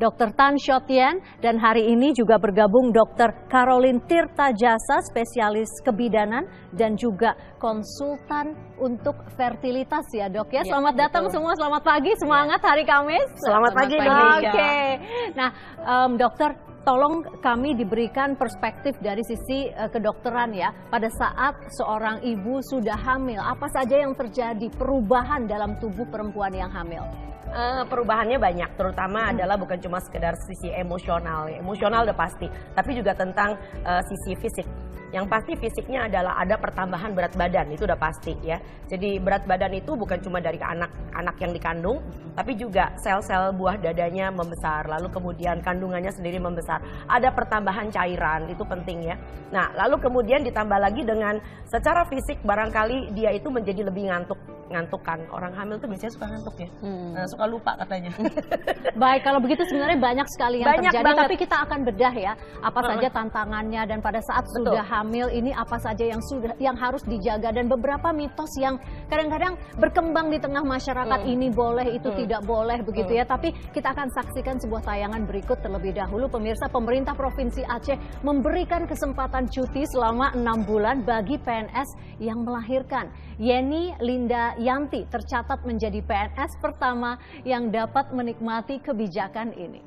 Dr. Tan Shotian dan hari ini juga bergabung Dr. Caroline Tirta Jasa, spesialis kebidanan dan juga konsultan untuk fertilitas ya dok ya. Selamat ya, datang betul. semua, selamat pagi, semangat hari Kamis. Selamat, selamat pagi. Oke, okay. nah um, dokter tolong kami diberikan perspektif dari sisi uh, kedokteran ya. Pada saat seorang ibu sudah hamil, apa saja yang terjadi perubahan dalam tubuh perempuan yang hamil? Uh, perubahannya banyak, terutama hmm. adalah bukan cuma sekedar sisi emosional, emosional udah pasti, tapi juga tentang uh, sisi fisik. Yang pasti fisiknya adalah ada pertambahan berat badan, itu udah pasti ya. Jadi berat badan itu bukan cuma dari anak-anak yang dikandung, tapi juga sel-sel buah dadanya membesar, lalu kemudian kandungannya sendiri membesar. Ada pertambahan cairan, itu penting ya. Nah, lalu kemudian ditambah lagi dengan secara fisik barangkali dia itu menjadi lebih ngantuk ngantuk kan orang hamil tuh biasanya suka ngantuk ya hmm. nah, suka lupa katanya baik kalau begitu sebenarnya banyak sekali yang banyak terjadi banget. tapi kita akan bedah ya apa saja tantangannya dan pada saat Betul. sudah hamil ini apa saja yang sudah yang harus dijaga dan beberapa mitos yang kadang-kadang berkembang di tengah masyarakat hmm. ini boleh itu hmm. tidak boleh begitu ya. hmm. ya tapi kita akan saksikan sebuah tayangan berikut terlebih dahulu pemirsa pemerintah provinsi Aceh memberikan kesempatan cuti selama enam bulan bagi PNS yang melahirkan Yeni Linda Yanti tercatat menjadi PNS pertama yang dapat menikmati kebijakan ini.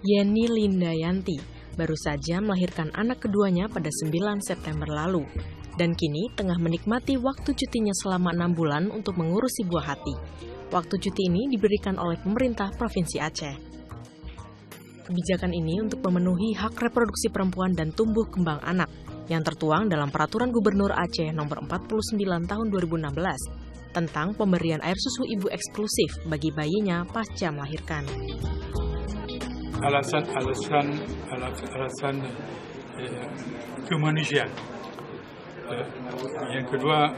Yeni Linda Yanti baru saja melahirkan anak keduanya pada 9 September lalu dan kini tengah menikmati waktu cutinya selama enam bulan untuk mengurusi buah hati. Waktu cuti ini diberikan oleh pemerintah Provinsi Aceh. Kebijakan ini untuk memenuhi hak reproduksi perempuan dan tumbuh kembang anak yang tertuang dalam Peraturan Gubernur Aceh Nomor 49 Tahun 2016 tentang pemberian air susu ibu eksklusif bagi bayinya pasca melahirkan. Alasan-alasan alasan eh, kemanusiaan. Eh, yang kedua,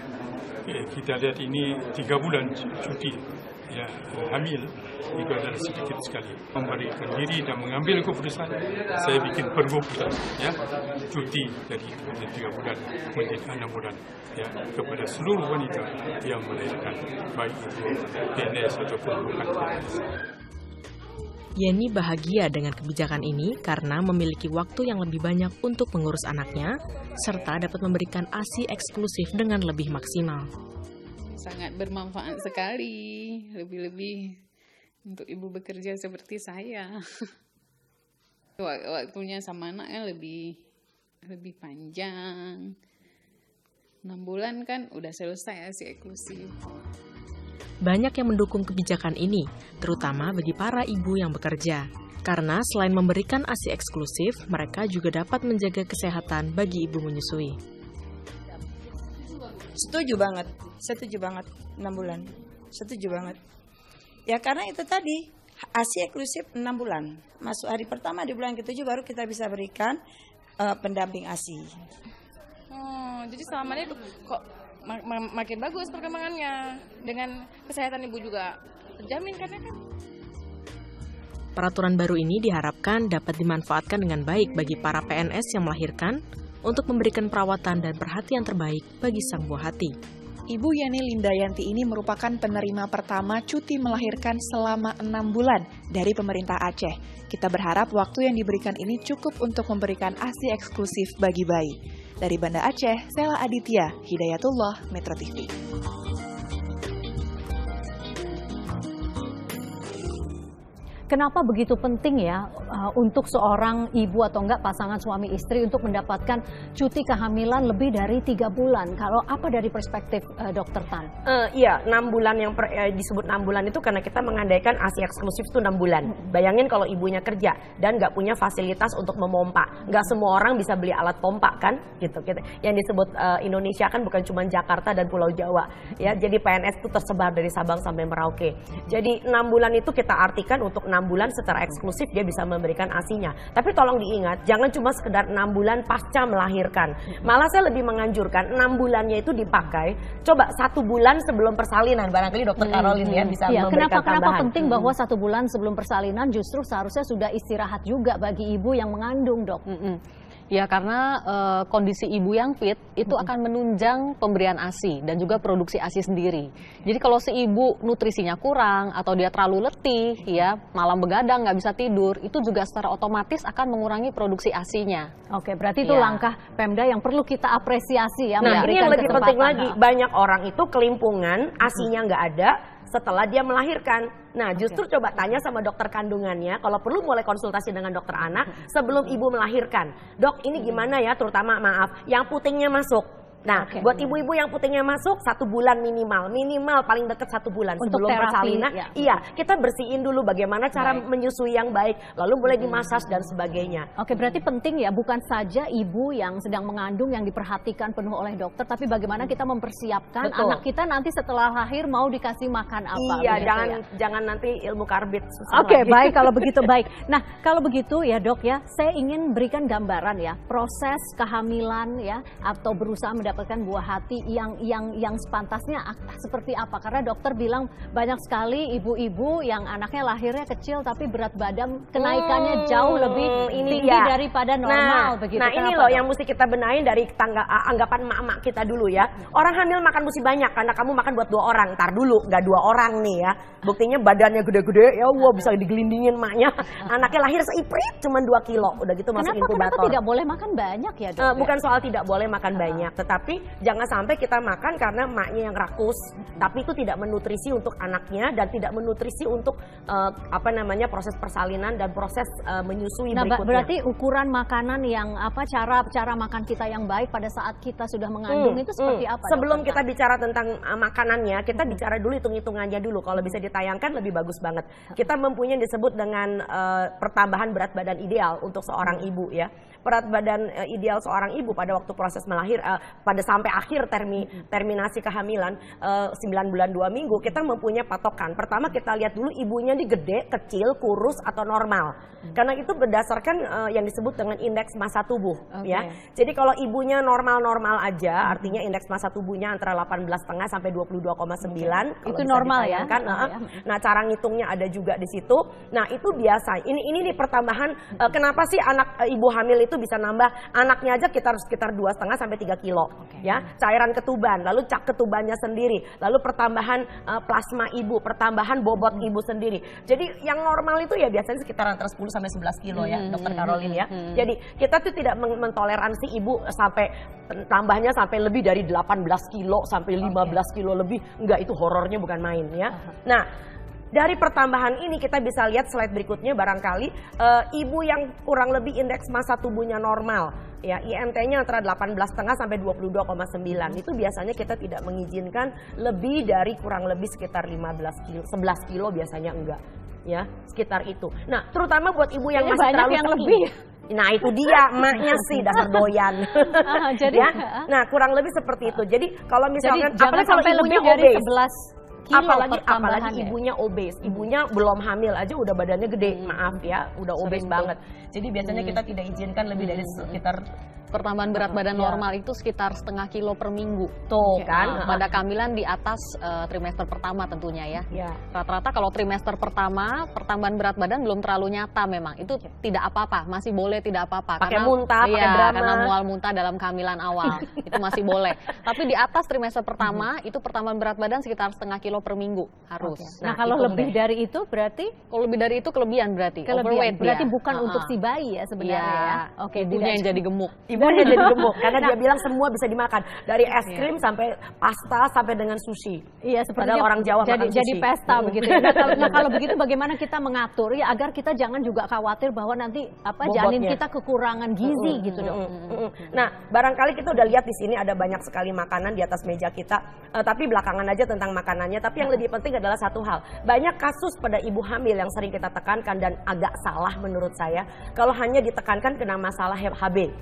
eh, kita lihat ini tiga bulan cuti ya, hamil itu adalah sedikit sekali memberikan diri dan mengambil keputusan saya bikin pergub ya cuti dari tiga bulan menjadi enam bulan ya kepada seluruh wanita yang melahirkan baik itu PNS ataupun bukan PNS. Yeni bahagia dengan kebijakan ini karena memiliki waktu yang lebih banyak untuk mengurus anaknya, serta dapat memberikan ASI eksklusif dengan lebih maksimal. Sangat bermanfaat sekali, lebih-lebih untuk ibu bekerja seperti saya. Waktunya sama anaknya lebih lebih panjang. 6 bulan kan udah selesai si eksklusif. Banyak yang mendukung kebijakan ini, terutama bagi para ibu yang bekerja. Karena selain memberikan ASI eksklusif, mereka juga dapat menjaga kesehatan bagi ibu menyusui. Setuju banget, setuju banget 6 bulan. Setuju banget. Ya karena itu tadi ASI eksklusif 6 bulan. Masuk hari pertama di bulan ketujuh baru kita bisa berikan uh, pendamping ASI. Oh, jadi selama ini kok mak makin bagus perkembangannya dengan kesehatan ibu juga terjamin kan ya kan? Peraturan baru ini diharapkan dapat dimanfaatkan dengan baik bagi para PNS yang melahirkan untuk memberikan perawatan dan perhatian terbaik bagi sang buah hati. Ibu Yani Lindayanti ini merupakan penerima pertama cuti melahirkan selama enam bulan dari pemerintah Aceh. Kita berharap waktu yang diberikan ini cukup untuk memberikan ASI eksklusif bagi bayi. Dari Banda Aceh, Sela Aditya, Hidayatullah, Metro TV. Kenapa begitu penting ya uh, untuk seorang ibu atau enggak pasangan suami istri untuk mendapatkan cuti kehamilan lebih dari tiga bulan? Kalau apa dari perspektif uh, dokter Tan? Uh, iya, enam bulan yang per, uh, disebut enam bulan itu karena kita mengandaikan asi eksklusif itu enam bulan. Hmm. Bayangin kalau ibunya kerja dan nggak punya fasilitas untuk memompa, nggak semua orang bisa beli alat pompa kan, gitu. gitu. Yang disebut uh, Indonesia kan bukan cuma Jakarta dan Pulau Jawa, ya. Jadi PNS itu tersebar dari Sabang sampai Merauke. Jadi enam bulan itu kita artikan untuk enam 6 bulan secara eksklusif dia bisa memberikan asinya. Tapi tolong diingat, jangan cuma sekedar 6 bulan pasca melahirkan. Malah saya lebih menganjurkan 6 bulannya itu dipakai, coba satu bulan sebelum persalinan. Barangkali dokter hmm, Caroline ya bisa ya, memberikan kenapa, tambahan. Kenapa penting hmm. bahwa satu bulan sebelum persalinan justru seharusnya sudah istirahat juga bagi ibu yang mengandung dok? Hmm. Ya karena uh, kondisi ibu yang fit itu hmm. akan menunjang pemberian ASI dan juga produksi ASI sendiri. Jadi kalau si ibu nutrisinya kurang atau dia terlalu letih ya malam begadang nggak bisa tidur itu juga secara otomatis akan mengurangi produksi ASINya. Oke berarti itu ya. langkah Pemda yang perlu kita apresiasi ya. Nah ini yang lebih penting lagi banyak orang itu kelimpungan ASINya nggak ada setelah dia melahirkan. Nah, justru okay. coba tanya sama dokter kandungannya, kalau perlu mulai konsultasi dengan dokter anak sebelum ibu melahirkan. Dok, ini gimana ya, terutama maaf, yang putingnya masuk Nah, okay. buat ibu-ibu yang putingnya masuk satu bulan minimal, minimal paling dekat satu bulan Untuk sebelum terapi, persalinan. Ya. Iya, kita bersihin dulu bagaimana cara baik. menyusui yang baik, lalu boleh dimasas dan sebagainya. Oke, berarti penting ya bukan saja ibu yang sedang mengandung yang diperhatikan penuh oleh dokter, tapi bagaimana kita mempersiapkan Betul. anak kita nanti setelah lahir mau dikasih makan apa. Iya, jangan ya? jangan nanti ilmu karbit. Oke, baik kalau begitu baik. Nah, kalau begitu ya dok ya, saya ingin berikan gambaran ya proses kehamilan ya atau berusaha mendapatkan buah hati yang yang yang sepantasnya seperti apa? Karena dokter bilang banyak sekali ibu-ibu yang anaknya lahirnya kecil tapi berat badan kenaikannya hmm, jauh lebih ini tinggi dia. daripada normal nah, begitu. Nah, ini loh dok? yang mesti kita benahin dari tangga anggapan mak-mak kita dulu ya. Orang hamil makan mesti banyak karena kamu makan buat dua orang. Ntar dulu nggak dua orang nih ya. Buktinya badannya gede-gede ya wah bisa digelindingin maknya. Anaknya lahir seiprit cuma 2 kilo. Udah gitu masuk kenapa, inkubator. Kenapa tidak boleh makan banyak ya dok? Uh, bukan soal tidak boleh makan uh. banyak, tetapi tapi jangan sampai kita makan karena maknya yang rakus, tapi itu tidak menutrisi untuk anaknya dan tidak menutrisi untuk uh, apa namanya proses persalinan dan proses uh, menyusui nah, berikutnya. Berarti ukuran makanan yang apa cara cara makan kita yang baik pada saat kita sudah mengandung hmm, itu seperti hmm. apa? Sebelum kita bicara tentang uh, makanannya, kita hmm. bicara dulu hitung-hitungannya dulu. Kalau bisa ditayangkan lebih bagus banget. Kita mempunyai disebut dengan uh, pertambahan berat badan ideal untuk seorang hmm. ibu ya. Berat badan uh, ideal seorang ibu pada waktu proses melahir uh, pada sampai akhir termi, terminasi kehamilan uh, eh, 9 bulan 2 minggu kita mempunyai patokan. Pertama kita lihat dulu ibunya di gede, kecil, kurus atau normal. Karena itu berdasarkan uh, yang disebut dengan indeks massa tubuh okay. ya. Jadi kalau ibunya normal-normal aja artinya indeks massa tubuhnya antara 18,5 sampai 22,9 okay. Itu normal ya. Kan, uh, ya. Nah, cara ngitungnya ada juga di situ. Nah, itu biasa. Ini ini nih pertambahan uh, kenapa sih anak uh, ibu hamil itu bisa nambah anaknya aja kita harus sekitar 2,5 sampai 3 kilo okay. ya cairan ketuban, lalu cak ketubannya sendiri, lalu pertambahan uh, plasma ibu, pertambahan bobot hmm. ibu sendiri. Jadi yang normal itu ya biasanya sekitar antara 10 sampai 11 kilo ya, hmm. Dokter Caroline ya. Hmm. Jadi kita tuh tidak mentoleransi ibu sampai tambahnya sampai lebih dari 18 kilo sampai 15 okay. kilo lebih, enggak itu horornya bukan main ya. Nah, dari pertambahan ini kita bisa lihat slide berikutnya barangkali uh, ibu yang kurang lebih indeks massa tubuhnya normal ya IMT-nya antara 18,5 sampai 22,9 itu biasanya kita tidak mengizinkan lebih dari kurang lebih sekitar 15 kilo 11 kilo biasanya enggak ya sekitar itu. Nah terutama buat ibu yang masih terlalu yang lebih. Nah itu dia emaknya sih dasar doyan. Ah, jadi ya? Nah kurang lebih seperti itu. Jadi kalau misalkan jadi, apalagi kalau ibunya dari obes, kilo apalagi apalagi ibunya obes ibunya belum hamil aja udah badannya gede hmm. maaf ya udah obes banget jadi biasanya hmm. kita tidak izinkan lebih dari hmm. sekitar pertambahan berat badan ya. normal itu sekitar setengah kilo per minggu. Tuh kan. Nah, pada kehamilan di atas uh, trimester pertama tentunya ya. ya. Rata-rata kalau trimester pertama pertambahan berat badan belum terlalu nyata memang. Itu ya. tidak apa-apa, masih boleh tidak apa-apa. Pakai muntah, iya, pakai drama. Karena mual muntah dalam kehamilan awal itu masih boleh. Tapi di atas trimester pertama itu pertambahan berat badan sekitar setengah kilo per minggu harus. Okay. Nah, nah kalau lebih deh. dari itu berarti? Kalau lebih dari itu kelebihan berarti. Kelebihan. Berarti ya. bukan uh -huh. untuk si bayi ya sebenarnya ya. ya. Oke, okay, ibunya yang jadi gemuk ibunya jadi gemuk karena dia bilang semua bisa dimakan dari es iya. krim sampai pasta sampai dengan sushi. Iya, seperti orang Jawa jadi, makan jadi pesta hmm. begitu. Ya. Nah, kalau, nah kalau begitu bagaimana kita mengatur ya agar kita jangan juga khawatir bahwa nanti apa Bobotnya. janin kita kekurangan gizi mm, gitu dok. Mm, mm, nah barangkali kita udah lihat di sini ada banyak sekali makanan di atas meja kita, uh, tapi belakangan aja tentang makanannya. Tapi yang lebih penting adalah satu hal, banyak kasus pada ibu hamil yang sering kita tekankan dan agak salah menurut saya kalau hanya ditekankan kena masalah HB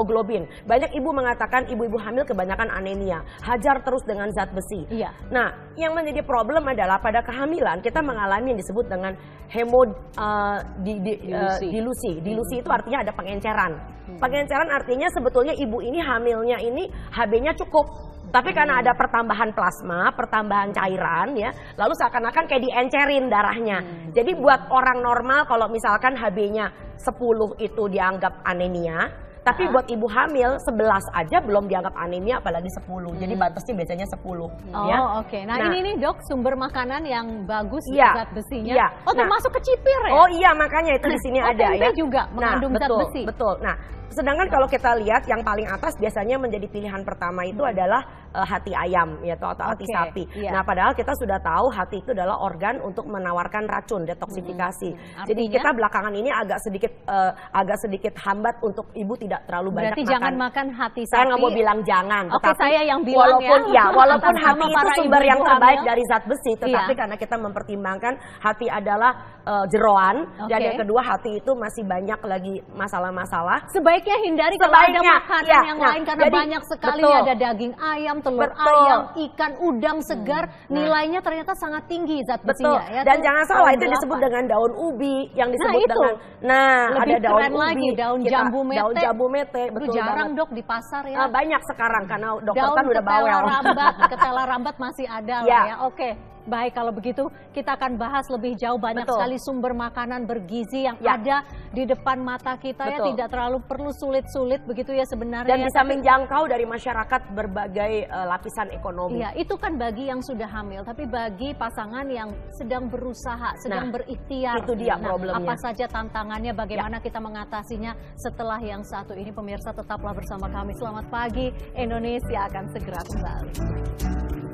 hemoglobin. Banyak ibu mengatakan ibu-ibu hamil kebanyakan anemia, hajar terus dengan zat besi. Iya. Nah, yang menjadi problem adalah pada kehamilan kita mengalami yang disebut dengan hemo uh, di, di, uh, dilusi. Dilusi itu artinya ada pengenceran. Hmm. Pengenceran artinya sebetulnya ibu ini hamilnya ini HB-nya cukup. Tapi karena ada pertambahan plasma, pertambahan cairan ya, lalu seakan-akan kayak diencerin darahnya. Hmm. Jadi buat orang normal kalau misalkan HB-nya 10 itu dianggap anemia, Tapi buat ibu hamil 11 aja belum dianggap anemia apalagi 10. Jadi batasnya biasanya 10 Oh, ya. oke. Nah, ini nih, Dok, sumber makanan yang bagus Iya, zat besinya. iya. Oh, Nah, termasuk kecipir ya? Oh iya makanya itu di sini Oh, ada ya. juga mengandung nah, zat betul, besi. Betul. Nah, sedangkan kalau kita lihat yang paling atas biasanya menjadi pilihan pertama itu adalah eh, hati ayam ya atau hati sapi. iya. Nah, padahal kita sudah tahu hati itu adalah organ untuk menawarkan racun detoksifikasi. Jadi Artinya? kita belakangan ini agak sedikit eh, agak sedikit hambat untuk ibu tidak terlalu banyak Berarti makan. jangan makan hati sapi. Saya nggak mau bilang jangan, Oke, tetapi saya yang bilang walaupun ya. ya, walaupun hati itu sumber yang terbaik hamil. dari zat besi, tetapi Iya. karena kita mempertimbangkan hati adalah eh, jeroan dan Oke. yang kedua hati itu masih banyak lagi masalah-masalah. Sebaiknya hindari kalau ada Sebaiknya, makanan ya. yang Nah, lain karena jadi, banyak sekali betul. ada daging ayam, telur Betul. ayam, ikan, udang segar, nilainya ternyata sangat tinggi zat Betul. besinya ya. Dan Tuh, jangan salah itu disebut dengan daun ubi yang disebut itu. dengan nah Lebih ada daun ubi, lagi, daun kita- jambu mete. daun jambu mete, betul jarang banget. dok di pasar ya. Ah, banyak sekarang karena dokter daun kan udah ketela bawel. rambat, ketela rambat masih ada Ya. lah ya. Oke, baik kalau begitu kita akan bahas lebih jauh banyak Betul. sekali sumber makanan bergizi yang Ya. ada di depan mata kita ya. Betul. Tidak terlalu perlu sulit-sulit begitu ya sebenarnya. Dan ya. bisa Tapi- menjangkau dari masyarakat berbagai eh, lapisan ekonomi. Iya, itu kan bagi yang sudah hamil, tapi bagi pasangan yang sedang berusaha, sedang Nah, berikhtiar. itu dia Nah, problemnya. Ya. Apa saja tantangannya, bagaimana kita mengatasinya setelah yang satu ini pemirsa tetaplah bersama kami. Selamat pagi, Indonesia akan segera kembali.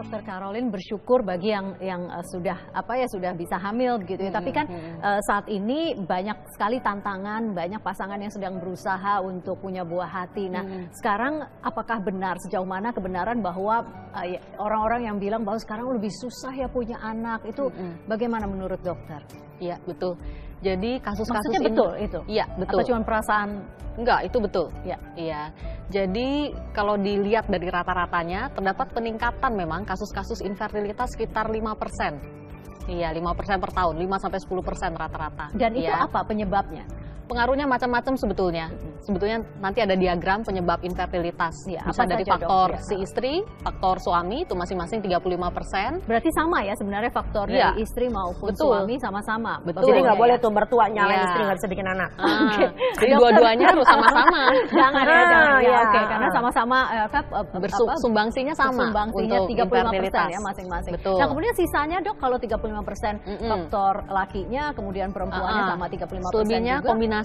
Dokter Caroline bersyukur bagi yang yang eh, sudah apa ya sudah bisa hamil gitu ya. Tapi kan eh, saat ini banyak sekali tantangan, banyak pasangan yang sedang berusaha untuk punya buah hati. Nah, sekarang apakah benar sejauh mana kebenaran bahwa eh, ya, orang-orang yang bilang bahwa sekarang lebih susah ya punya anak itu bagaimana menurut dokter? Iya, betul. Jadi kasus-kasus Maksudnya ini betul itu? Iya, betul. Apa cuma perasaan? Enggak, itu betul. Ya. Iya. Jadi kalau dilihat dari rata-ratanya terdapat peningkatan memang kasus-kasus infertilitas sekitar 5%. Iya, 5% per tahun, 5 sampai 10% rata-rata. Dan itu Iya. apa penyebabnya? Pengaruhnya macam-macam sebetulnya. Sebetulnya nanti ada diagram penyebab infertilitas. Iya, Bisa apa dari saja, Dok? faktor Iya. si istri, faktor suami itu masing-masing 35%. Berarti sama ya sebenarnya faktor Iya. dari istri maupun Betul. suami sama-sama. Betul. Jadi nggak Maksudnya boleh ya. tuh mertua nyalain Iya. istri nggak bisa bikin anak. Ah, Oke. Jadi dua-duanya harus sama-sama. jangan ya, jangan Ah, ya. ya. Oke, karena sama-sama eh, eh, Bersu- apa, sumbangsinya sama sumbangsinya untuk 35% infertilitas. ya masing-masing. Betul. Nah, kemudian sisanya Dok kalau 35% Mm-mm. faktor lakinya, kemudian perempuannya Ah, ah. sama 35% Selebihnya juga. kombinasi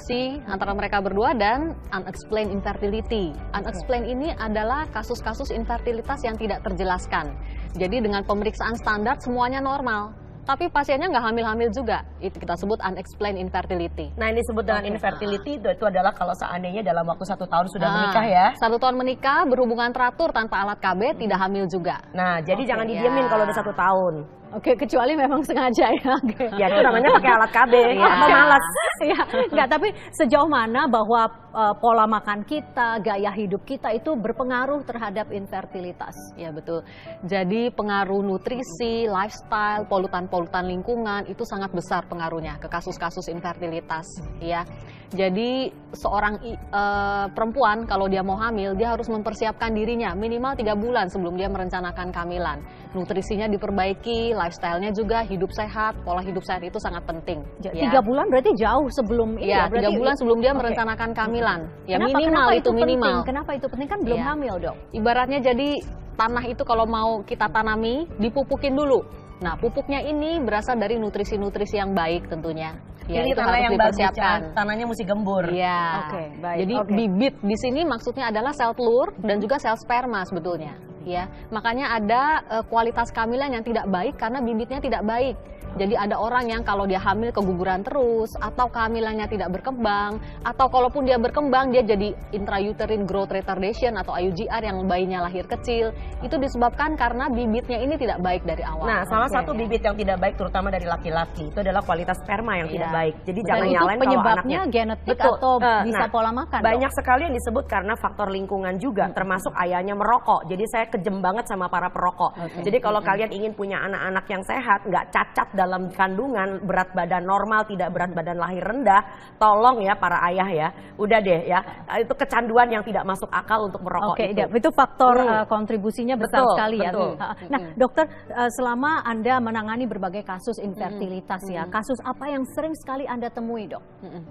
antara mereka berdua dan unexplained infertility. Unexplained ini adalah kasus-kasus infertilitas yang tidak terjelaskan. Jadi dengan pemeriksaan standar semuanya normal. Tapi pasiennya nggak hamil-hamil juga. Itu kita sebut unexplained infertility. Nah ini disebut dengan infertility itu, itu adalah kalau seandainya dalam waktu satu tahun sudah Ah, menikah ya. Satu tahun menikah, berhubungan teratur tanpa alat KB, tidak hamil juga. Nah jadi Oke, jangan ya. didiemin kalau udah satu tahun. Oke, kecuali memang sengaja ya. Oke. Ya itu namanya pakai alat KB Iya. atau malas. ya, enggak, tapi sejauh mana bahwa eh, pola makan kita, gaya hidup kita itu berpengaruh terhadap infertilitas? Ya betul. Jadi pengaruh nutrisi, lifestyle, polutan-polutan lingkungan itu sangat besar pengaruhnya ke kasus-kasus infertilitas. Ya. Jadi seorang eh, perempuan kalau dia mau hamil dia harus mempersiapkan dirinya minimal tiga bulan sebelum dia merencanakan kehamilan. Nutrisinya diperbaiki, lifestyle-nya juga hidup sehat, pola hidup sehat itu sangat penting. Ya. Tiga bulan berarti jauh sebelum ini Ya, ya? Berarti tiga bulan sebelum dia Oke. merencanakan kehamilan. Ya Kenapa- minimal kenapa itu minimal. Penting? Kenapa itu penting kan belum Iya. hamil dok? Ibaratnya jadi tanah itu kalau mau kita tanami, dipupukin dulu. Nah, pupuknya ini berasal dari nutrisi-nutrisi yang baik tentunya. Ya, Ini itu tanah harus yang bagus dipersiapkan. Chan. Tanahnya mesti gembur. Iya. Oke, baik. Jadi Oke. bibit di sini maksudnya adalah sel telur dan juga sel sperma sebetulnya. Ya, makanya ada eh, kualitas kehamilan yang tidak baik karena bibitnya tidak baik. Jadi ada orang yang kalau dia hamil keguguran terus atau kehamilannya tidak berkembang atau kalaupun dia berkembang dia jadi intrauterine growth retardation atau IUGR yang bayinya lahir kecil. Itu disebabkan karena bibitnya ini tidak baik dari awal. Nah, salah Oke. satu bibit yang tidak baik terutama dari laki-laki itu adalah kualitas sperma yang tidak Iya. baik. Jadi Dan jangan nyalain kalau penyebabnya anaknya. genetik Betul. atau Eh, bisa nah, pola makan? Banyak sekali yang disebut karena faktor lingkungan juga, termasuk ayahnya merokok. Jadi saya kejem banget sama para perokok. Okay. Jadi kalau kalian ingin punya anak-anak yang sehat, nggak cacat dalam kandungan, berat badan normal, tidak berat badan lahir rendah, tolong ya para ayah ya, udah deh ya, itu kecanduan yang tidak masuk akal untuk merokok okay, itu. itu faktor hmm. uh, kontribusinya besar betul, sekali ya. betul. ya. Nah, dokter, uh, selama anda menangani berbagai kasus infertilitas hmm. ya, kasus apa yang sering sekali anda temui dok? Hmm.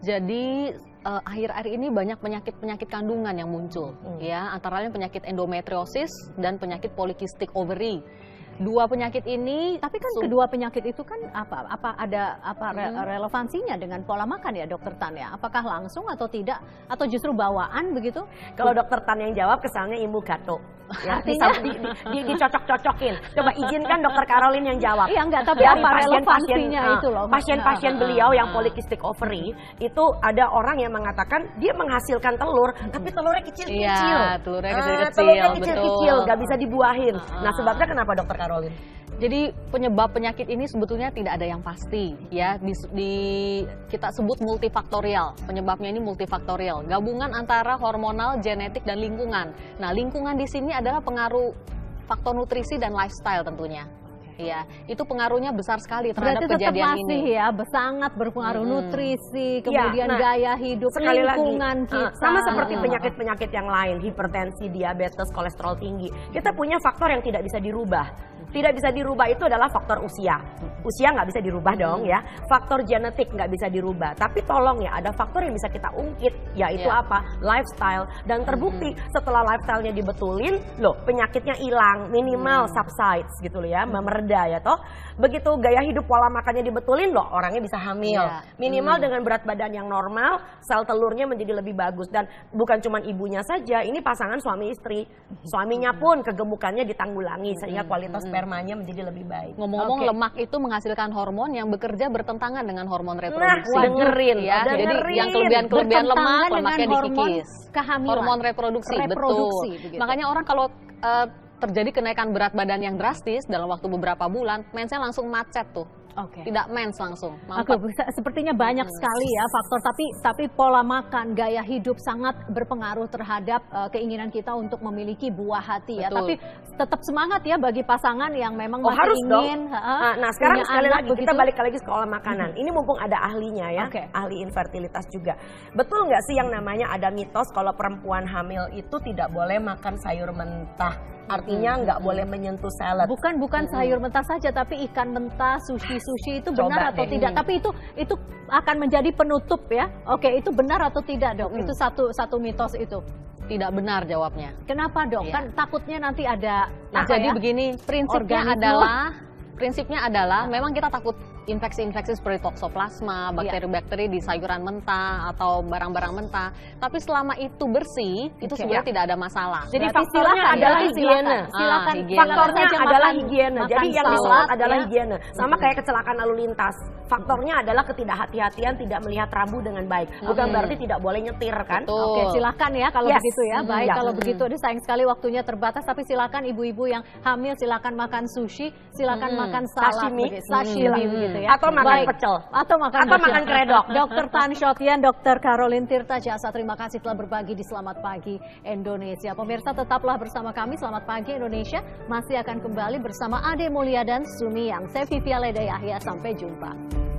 Jadi uh, akhir-akhir ini banyak penyakit-penyakit kandungan yang muncul, hmm. ya antara lain penyakit endometriosis dan penyakit polikistik ovary dua penyakit ini tapi kan kedua penyakit itu kan apa apa ada apa re hmm. relevansinya dengan pola makan ya dokter Tan ya? Apakah langsung atau tidak? Atau justru bawaan begitu? Kalau dokter Tan yang jawab kesannya ibu gato ya Artinya? di, di, di, dicocok-cocokin. Coba izinkan dokter Caroline yang jawab. Iya enggak tapi apa relevansinya pasien, itu loh pasien-pasien beliau yang polikistik ovary itu ada orang yang mengatakan dia menghasilkan telur tapi telurnya kecil-kecil. Iya telurnya kecil-kecil telurnya kecil-kecil nggak bisa dibuahin. Nah sebabnya kenapa dokter Caroline Caroline? Jadi penyebab penyakit ini sebetulnya tidak ada yang pasti ya di, di kita sebut multifaktorial. Penyebabnya ini multifaktorial, gabungan antara hormonal, genetik dan lingkungan. Nah, lingkungan di sini adalah pengaruh faktor nutrisi dan lifestyle tentunya. Iya, itu pengaruhnya besar sekali terhadap Berarti kejadian masih ini. ya, sangat berpengaruh hmm. nutrisi, kemudian ya, nah, gaya hidup, sekali lingkungan lagi, kita. Sama seperti penyakit-penyakit yang lain, hipertensi, diabetes, kolesterol tinggi. Kita punya faktor yang tidak bisa dirubah tidak bisa dirubah itu adalah faktor usia. Usia nggak bisa dirubah dong ya. Faktor genetik nggak bisa dirubah. Tapi tolong ya ada faktor yang bisa kita ungkit yaitu yeah. apa? Lifestyle. Dan terbukti hmm. setelah lifestylenya dibetulin, loh penyakitnya hilang, minimal hmm. subsides gitu loh ya, hmm. mereda ya toh. Begitu gaya hidup pola makannya dibetulin loh orangnya bisa hamil. Yeah. Minimal hmm. dengan berat badan yang normal, sel telurnya menjadi lebih bagus dan bukan cuma ibunya saja, ini pasangan suami istri. Suaminya pun kegemukannya ditanggulangi sehingga kualitas hmm spermanya menjadi lebih baik. Ngomong-ngomong okay. lemak itu menghasilkan hormon yang bekerja bertentangan dengan hormon reproduksi. Nah, dengerin ya. Oh, Jadi yang kelebihan-kelebihan lemak, lemaknya dikikis. Kehamilan. Hormon reproduksi, reproduksi betul. Begitu. Makanya orang kalau uh, terjadi kenaikan berat badan yang drastis dalam waktu beberapa bulan, mensnya langsung macet tuh Okay. Tidak mens langsung. Oke, okay, sepertinya banyak hmm. sekali ya faktor tapi tapi pola makan, gaya hidup sangat berpengaruh terhadap uh, keinginan kita untuk memiliki buah hati ya. Tapi tetap semangat ya bagi pasangan yang memang oh, masih harus ingin dong. Uh, nah, sekarang sekali lagi begitu? kita balik lagi ke sekolah makanan. Hmm. Ini mumpung ada ahlinya ya, okay. ahli infertilitas juga. Betul nggak sih yang namanya ada mitos kalau perempuan hamil itu tidak boleh makan sayur mentah? Artinya nggak hmm. boleh menyentuh salad. Bukan bukan hmm. sayur mentah saja, tapi ikan mentah, sushi sushi itu benar Coba atau deh. tidak? Tapi itu itu akan menjadi penutup ya. Oke, itu benar atau tidak dok? Hmm. Itu satu satu mitos itu. Tidak benar jawabnya. Kenapa dok? Iya. Kan takutnya nanti ada. Nah, jadi ya? begini, prinsipnya Organisme. adalah prinsipnya adalah memang kita takut infeksi-infeksi seperti toksoplasma, iya. bakteri-bakteri di sayuran mentah atau barang-barang mentah. Tapi selama itu bersih, itu sebenarnya ya. tidak ada masalah. Jadi Berarti faktornya silakan, adalah higiene. Silakan, silakan. Ah, Faktornya silakan adalah higiene. Jadi yang disorot adalah ya. higiene. Sama kayak kecelakaan lalu lintas. Faktornya adalah ketidakhati-hatian, tidak melihat rambu dengan baik. Bukan hmm. berarti tidak boleh nyetir kan? Betul. Oke, silakan ya kalau yes. begitu ya. Baik, hmm, kalau hmm. begitu. Aduh sayang sekali waktunya terbatas, tapi silakan ibu-ibu yang hamil silakan makan sushi, silakan hmm. makan salad, sashimi, sashimi hmm. Begitu ya. Atau makan Baik. pecel. Atau makan Atau makan kredok. Dokter Tan Shotian, Dokter Caroline Tirta Jasa, terima kasih telah berbagi di Selamat Pagi Indonesia. Pemirsa tetaplah bersama kami Selamat Pagi Indonesia masih akan kembali bersama Ade Mulia dan Sumi Yang. Saya Vivi Aleda Yahya, sampai jumpa.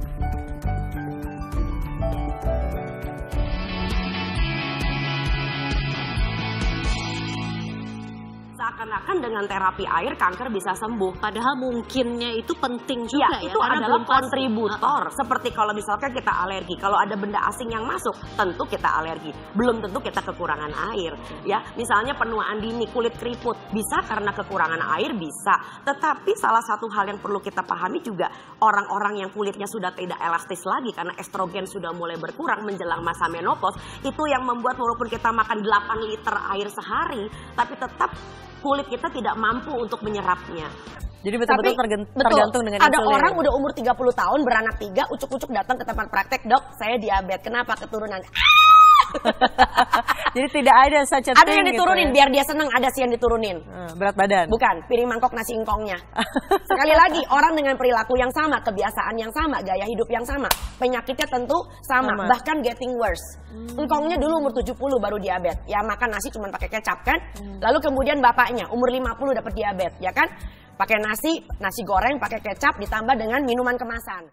Seakan-akan dengan terapi air kanker bisa sembuh. Padahal mungkinnya itu penting juga ya. ya itu adalah kontributor. Pasti. Seperti kalau misalkan kita alergi, kalau ada benda asing yang masuk, tentu kita alergi. Belum tentu kita kekurangan air. Ya, misalnya penuaan dini, kulit keriput, bisa karena kekurangan air bisa. Tetapi salah satu hal yang perlu kita pahami juga orang-orang yang kulitnya sudah tidak elastis lagi karena estrogen sudah mulai berkurang menjelang masa menopause, itu yang membuat walaupun kita makan 8 liter air sehari, tapi tetap kulit kita tidak mampu untuk menyerapnya. Jadi betul-betul tergantung dengan Ada orang udah umur 30 tahun beranak tiga, ucuk-ucuk datang ke tempat praktek, dok, saya diabetes. Kenapa keturunan? Ah! Jadi tidak ada such a Ada yang diturunin gitu ya? biar dia senang, ada sih yang diturunin. Eh, berat badan. Bukan, piring mangkok nasi ingkongnya. Sekali lagi, orang dengan perilaku yang sama, kebiasaan yang sama, gaya hidup yang sama, penyakitnya tentu sama, Sama. bahkan getting worse. Engkongnya dulu umur 70 baru diabetes. Ya makan nasi cuma pakai kecap kan? Lalu kemudian bapaknya umur 50 dapat diabetes, ya kan? Pakai nasi, nasi goreng pakai kecap ditambah dengan minuman kemasan.